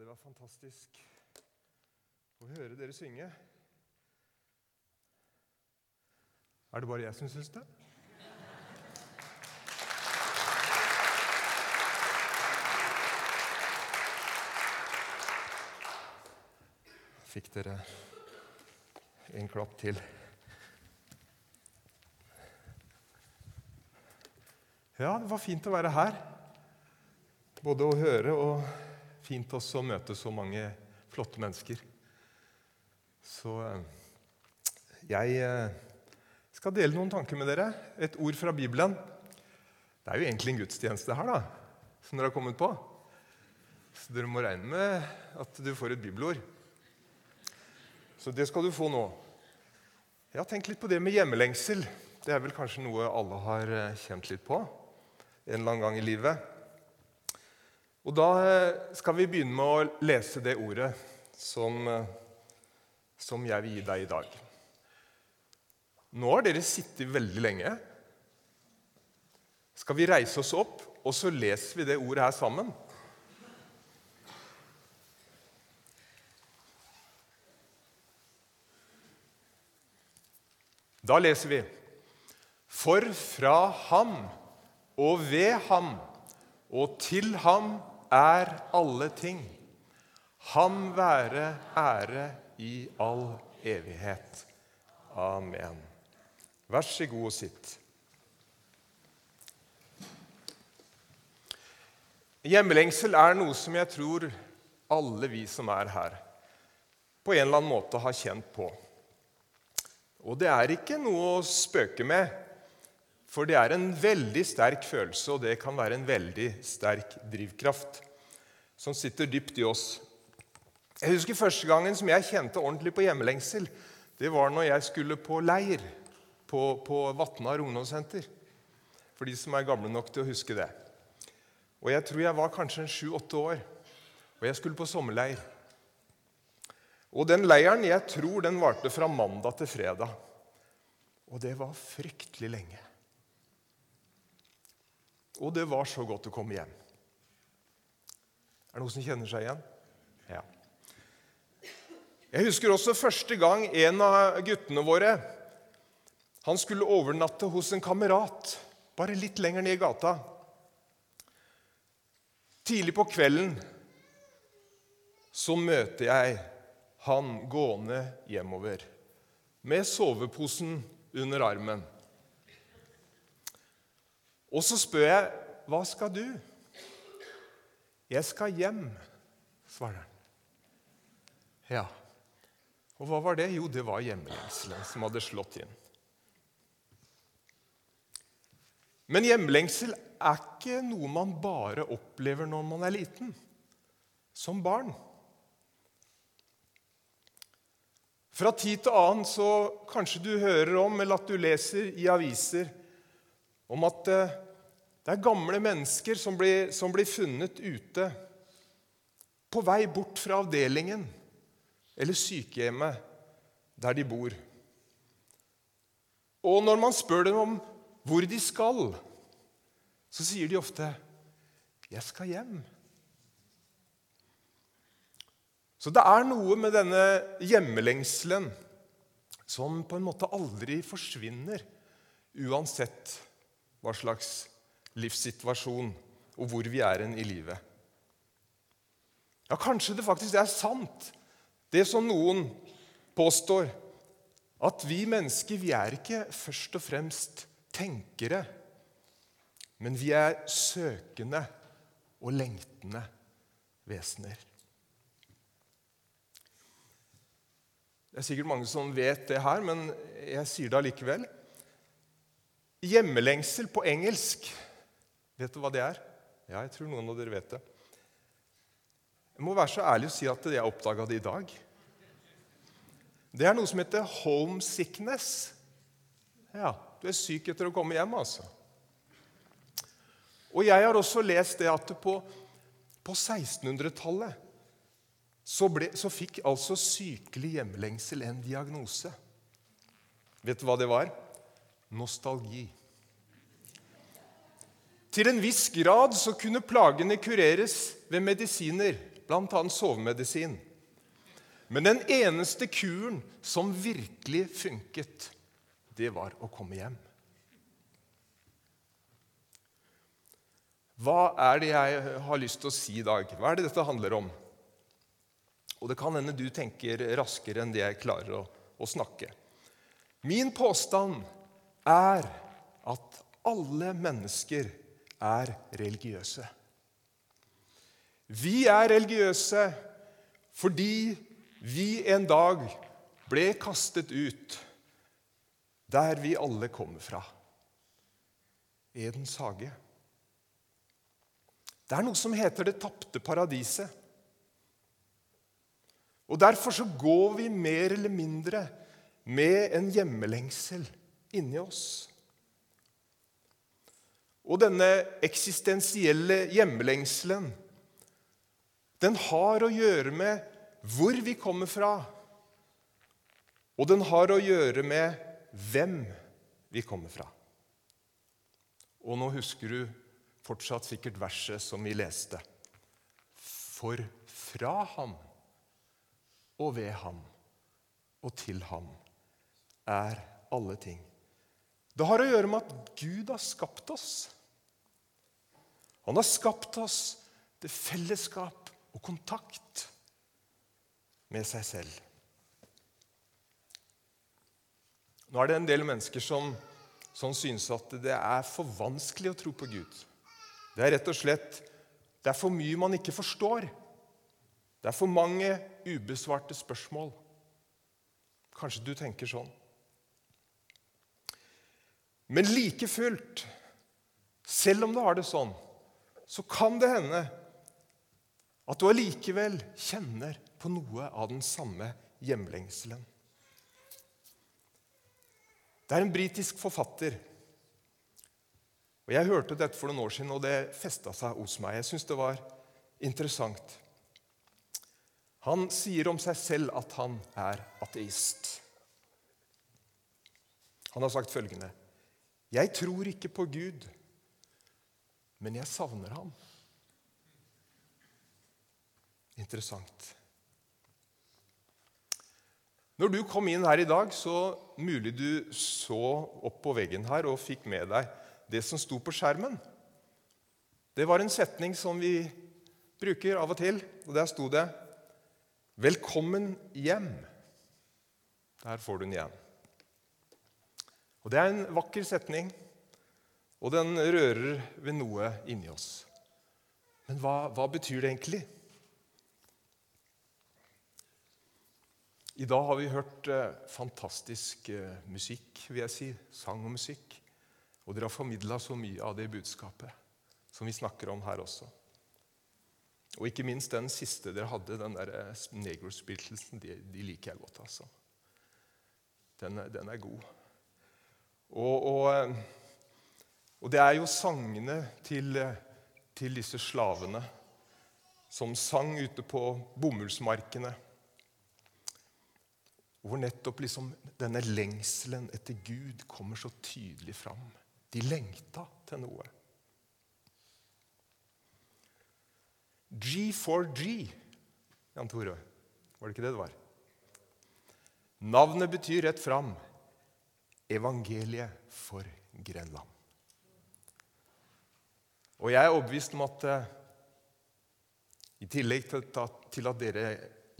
det var fantastisk å høre dere synge. Er det bare jeg som syns det? Fikk dere en klapp til. Ja, det var fint å være her. Både å høre og fint også å møte så mange flotte mennesker. Så eh, jeg eh, skal dele noen tanker med dere. Et ord fra Bibelen. Det er jo egentlig en gudstjeneste her, da, som dere har kommet på. Så dere må regne med at du får et bibelord. Så det skal du få nå. Jeg har tenkt litt på det med hjemmelengsel. Det er vel kanskje noe alle har eh, kjent litt på en eller annen gang i livet. Og Da eh, skal vi begynne med å lese det ordet som, eh, som jeg vil gi deg i dag. Nå har dere sittet veldig lenge. Skal vi reise oss opp, og så leser vi det ordet her sammen? Da leser vi For fra ham og ved ham og til ham er alle ting. Ham være ære i all evighet. Amen. Vær så god og sitt. Hjemmelengsel er noe som jeg tror alle vi som er her, på en eller annen måte har kjent på. Og det er ikke noe å spøke med, for det er en veldig sterk følelse, og det kan være en veldig sterk drivkraft som sitter dypt i oss. Jeg husker Første gangen som jeg kjente ordentlig på hjemmelengsel, det var når jeg skulle på leir på, på Vatnar ungdomssenter. For de som er gamle nok til å huske det. Og Jeg tror jeg var kanskje sju-åtte år, og jeg skulle på sommerleir. Og den leiren jeg tror den varte fra mandag til fredag. Og det var fryktelig lenge. Og det var så godt å komme hjem. Er det noen som kjenner seg igjen? Ja. Jeg husker også første gang en av guttene våre han skulle overnatte hos en kamerat bare litt lenger ned i gata. Tidlig på kvelden så møter jeg han gående hjemover med soveposen under armen. Og så spør jeg, 'Hva skal du?' 'Jeg skal hjem', svarer han. Ja. Og hva var det? Jo, det var hjemlengselen som hadde slått inn. Men hjemlengsel er ikke noe man bare opplever når man er liten, som barn. Fra tid til annen så kanskje du hører om eller at du leser i aviser om at eh, det er gamle mennesker som blir, som blir funnet ute på vei bort fra avdelingen eller sykehjemmet der de bor. Og når man spør dem om hvor de skal, så sier de ofte 'Jeg skal hjem'. Så det er noe med denne hjemmelengselen som på en måte aldri forsvinner, uansett hva slags livssituasjon og hvor vi er hen i livet. Ja, kanskje det faktisk er sant, det som noen påstår, at vi mennesker vi er ikke først og fremst tenkere, men vi er søkende og lengtende vesener. Det er sikkert mange som vet det her, men jeg sier det allikevel. Hjemmelengsel på engelsk, vet du hva det er? Ja, jeg tror noen av dere vet det. Jeg må være så ærlig å si at jeg oppdaga det i dag. Det er noe som heter homesickness. Ja, du er syk etter å komme hjem, altså. Og jeg har også lest det at på, på 1600-tallet så, så, fikk altså sykelig hjemlengsel en diagnose. Vet du hva det var? nostalgi. Til en viss grad så kunne plagene kureres ved medisiner bl.a. sovemedisin. Men den eneste kuren som virkelig funket, det var å komme hjem. Hva er det jeg har lyst til å si i dag? Hva er det dette handler om? Og det kan hende du tenker raskere enn det jeg klarer å, å snakke. Min påstand er at alle mennesker er religiøse. Vi er religiøse fordi vi en dag ble kastet ut der vi alle kommer fra Edens hage. Det er noe som heter det tapte paradiset. Og Derfor så går vi mer eller mindre med en hjemmelengsel inni oss. Og denne eksistensielle hjemmelengselen, den har å gjøre med hvor vi kommer fra. Og den har å gjøre med hvem vi kommer fra. Og nå husker du fortsatt sikkert verset som vi leste. For fra ham og ved ham og til ham er alle ting. Det har å gjøre med at Gud har skapt oss. Han har skapt oss til fellesskap og kontakt med seg selv. Nå er det en del mennesker som, som synes at det er for vanskelig å tro på Gud. Det er rett og slett det er for mye man ikke forstår. Det er for mange ubesvarte spørsmål. Kanskje du tenker sånn. Men like fullt, selv om du har det sånn, så kan det hende at du allikevel kjenner på noe av den samme hjemlengselen. Det er en britisk forfatter og Jeg hørte dette for noen år siden, og det festa seg hos meg. Jeg syns det var interessant. Han sier om seg selv at han er ateist. Han har sagt følgende.: Jeg tror ikke på Gud, men jeg savner ham. Interessant. Når du kom inn her i dag, så mulig du så opp på veggen her og fikk med deg det som sto på skjermen. Det var en setning som vi bruker av og til, og der sto det 'Velkommen hjem'. Der får du den igjen. Og Det er en vakker setning, og den rører ved noe inni oss. Men hva, hva betyr det egentlig? I dag har vi hørt eh, fantastisk eh, musikk, vil jeg si. Sang og musikk. Og dere har formidla så mye av det budskapet som vi snakker om her også. Og ikke minst den siste dere hadde, den der eh, negrospirtelsen, de, de liker jeg godt. altså. Den, den er god. Og, og, eh, og, det er jo sangene til, til disse slavene som sang ute på bomullsmarkene. Hvor nettopp liksom denne lengselen etter Gud kommer så tydelig fram. De lengta til noe. G4G, Jan Tore. Var det ikke det det var? Navnet betyr rett fram evangeliet for Grenland. Og jeg er overbevist om at uh, i tillegg til, til at dere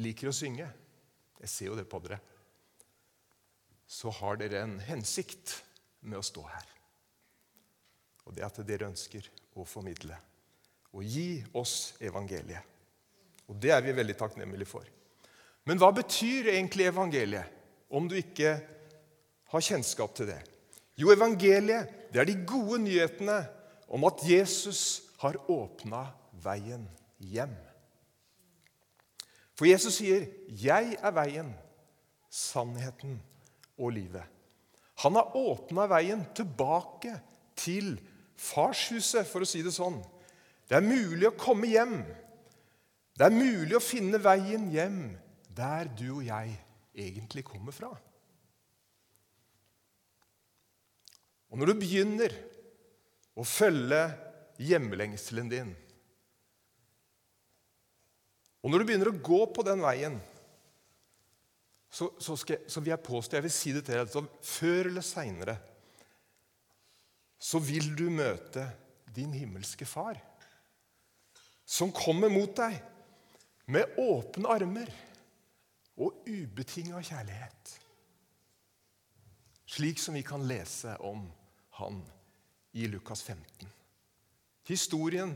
liker å synge Jeg ser jo det på dere. Så har dere en hensikt med å stå her. Og det er at dere ønsker å formidle og gi oss evangeliet. Og det er vi veldig takknemlige for. Men hva betyr egentlig evangeliet, om du ikke har kjennskap til det? Jo, evangeliet det er de gode nyhetene om at Jesus har åpna veien hjem. For Jesus sier, 'Jeg er veien, sannheten og livet'. Han har åpna veien tilbake til farshuset, for å si det sånn. Det er mulig å komme hjem. Det er mulig å finne veien hjem der du og jeg egentlig kommer fra. Og når du begynner å følge hjemlengselen din, Og når du begynner å gå på den veien, så, så, skal, så vil jeg påstå, jeg vil si det til deg, så før eller seinere så vil du møte din himmelske far, som kommer mot deg med åpne armer og ubetinga kjærlighet. Slik som vi kan lese om han i Lukas 15. Historien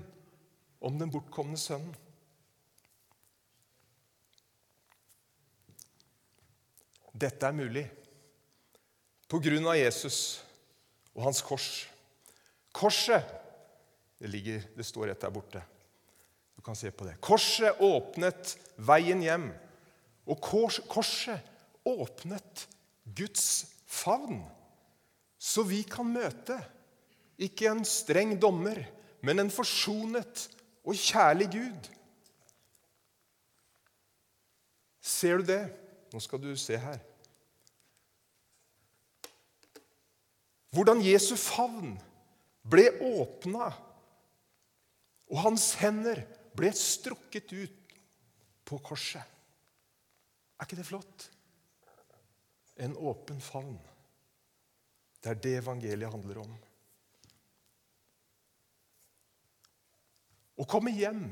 om den bortkomne sønnen. Dette er mulig på grunn av Jesus og hans kors. Korset det, ligger, det står rett der borte. Du kan se på det. Korset åpnet veien hjem. Og kors, korset åpnet Guds favn, så vi kan møte ikke en streng dommer, men en forsonet og kjærlig Gud. Ser du det? Nå skal du se her. Hvordan Jesu favn ble åpna, og hans hender ble strukket ut på korset. Er ikke det flott? En åpen favn. Det er det evangeliet handler om. Å komme hjem,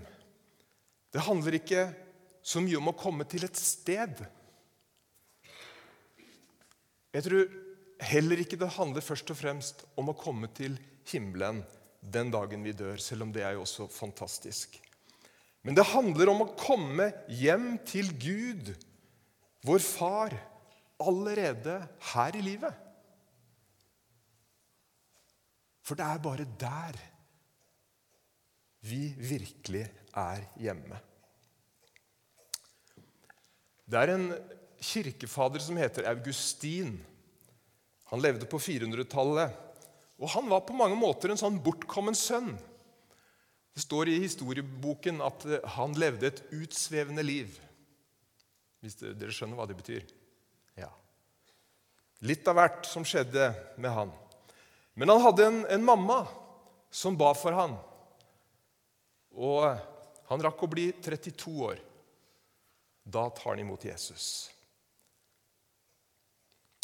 det handler ikke så mye om å komme til et sted. Jeg tror heller ikke det handler først og fremst om å komme til himmelen den dagen vi dør, selv om det er jo også fantastisk. Men det handler om å komme hjem til Gud, vår far, allerede her i livet. For det er bare der vi virkelig er hjemme. Det er en kirkefader som heter Augustin. Han levde på 400-tallet, og han var på mange måter en sånn bortkommen sønn. Det står i historieboken at han levde et utsvevende liv. Hvis dere skjønner hva det betyr? Ja. Litt av hvert som skjedde med han. Men han hadde en, en mamma som ba for han. Og han rakk å bli 32 år. Da tar han imot Jesus.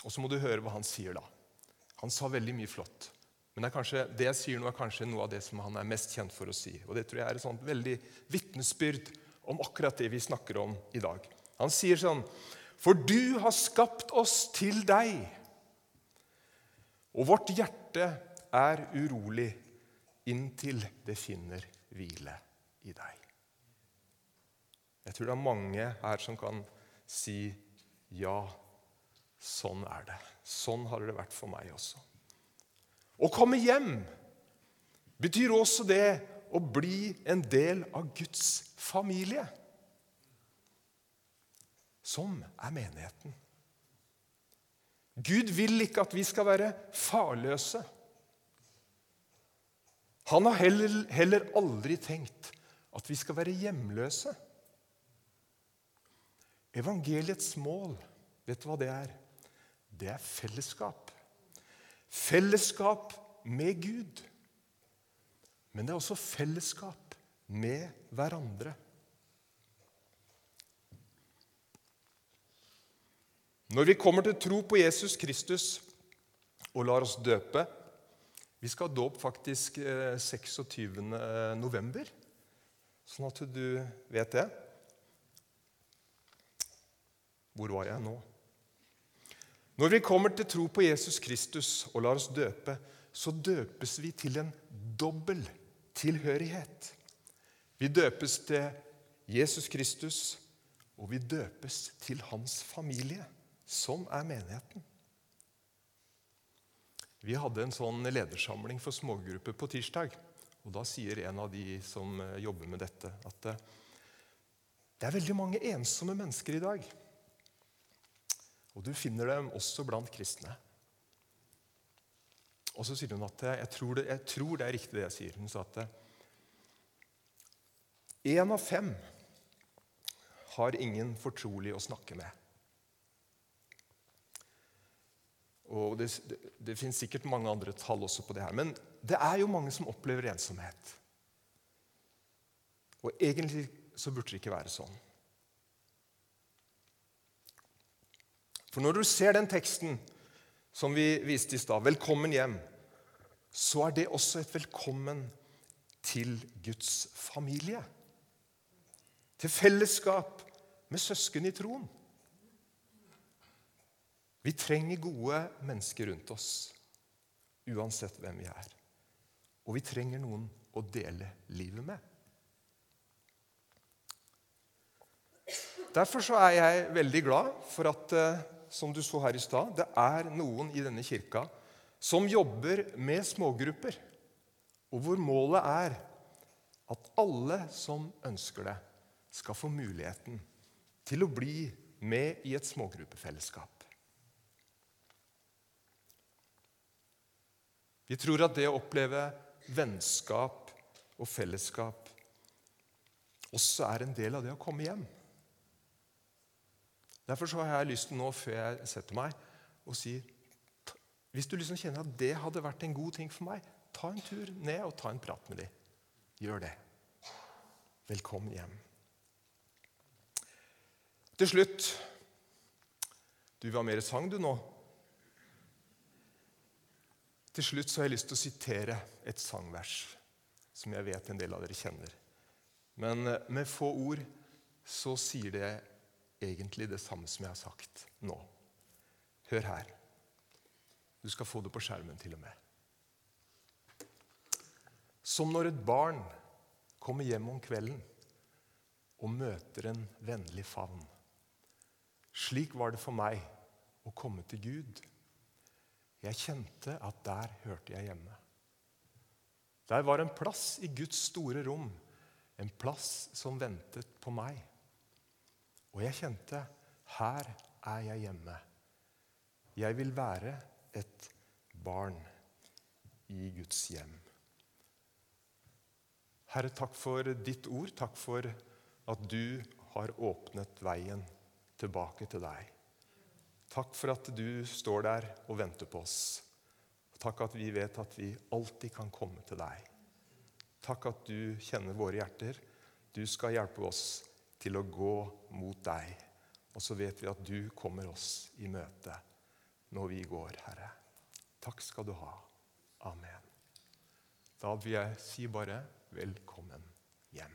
Og så må du høre hva han sier da. Han sa veldig mye flott. Men det, kanskje, det jeg sier nå, er kanskje noe av det som han er mest kjent for å si. Og det tror jeg er et sånt veldig vitnesbyrd om akkurat det vi snakker om i dag. Han sier sånn For du har skapt oss til deg, og vårt hjerte er urolig inntil det finner hvile i deg. Jeg tror det er mange her som kan si ja Sånn er det. Sånn har det vært for meg også. Å komme hjem betyr også det å bli en del av Guds familie, som er menigheten. Gud vil ikke at vi skal være farløse. Han har heller, heller aldri tenkt at vi skal være hjemløse. Evangeliets mål, vet du hva det er? det er fellesskap. Fellesskap med Gud. Men det er også fellesskap med hverandre. Når vi kommer til tro på Jesus Kristus og lar oss døpe Vi skal ha dåp faktisk 26. Eh, november, sånn at du vet det. Hvor var jeg nå? Når vi kommer til tro på Jesus Kristus og lar oss døpe, så døpes vi til en dobbel tilhørighet. Vi døpes til Jesus Kristus, og vi døpes til hans familie, som er menigheten. Vi hadde en sånn ledersamling for smågrupper på tirsdag. og Da sier en av de som jobber med dette, at det er veldig mange ensomme mennesker i dag. Og du finner dem også blant kristne. Og så sier hun at jeg tror, det, jeg tror det er riktig, det jeg sier. Hun sa at én av fem har ingen fortrolig å snakke med. Og det, det, det finnes sikkert mange andre tall også på det her. Men det er jo mange som opplever ensomhet. Og egentlig så burde det ikke være sånn. For når du ser den teksten som vi viste i stad, 'Velkommen hjem', så er det også et velkommen til Guds familie. Til fellesskap med søsken i troen. Vi trenger gode mennesker rundt oss, uansett hvem vi er. Og vi trenger noen å dele livet med. Derfor er jeg veldig glad for at eh, som du så her i stad, det er noen i denne kirka som jobber med smågrupper, og hvor målet er at alle som ønsker det, skal få muligheten til å bli med i et smågruppefellesskap. Vi tror at det å oppleve vennskap og fellesskap også er en del av det å komme hjem. Derfor har jeg lyst til nå, før jeg setter meg, å si Hvis du liksom kjenner at det hadde vært en god ting for meg, ta en tur ned og ta en prat med dem. Gjør det. Velkommen hjem. Til slutt Du vil ha mer sang, du, nå? Til slutt så har jeg lyst til å sitere et sangvers som jeg vet en del av dere kjenner. Men eh, med få ord så sier det egentlig det samme som jeg har sagt nå. Hør her. Du skal få det på skjermen til og med. Som når et barn kommer hjem om kvelden og møter en vennlig favn. Slik var det for meg å komme til Gud jeg kjente at der hørte jeg hjemme. Der var en plass i Guds store rom, en plass som ventet på meg. Og jeg kjente her er jeg hjemme. Jeg vil være et barn i Guds hjem. Herre, takk for ditt ord. Takk for at du har åpnet veien tilbake til deg. Takk for at du står der og venter på oss. Takk at vi vet at vi alltid kan komme til deg. Takk at du kjenner våre hjerter. Du skal hjelpe oss til å gå mot deg. Og så vet vi at du kommer oss i møte når vi går, Herre. Takk skal du ha. Amen. Da vil jeg si bare velkommen hjem.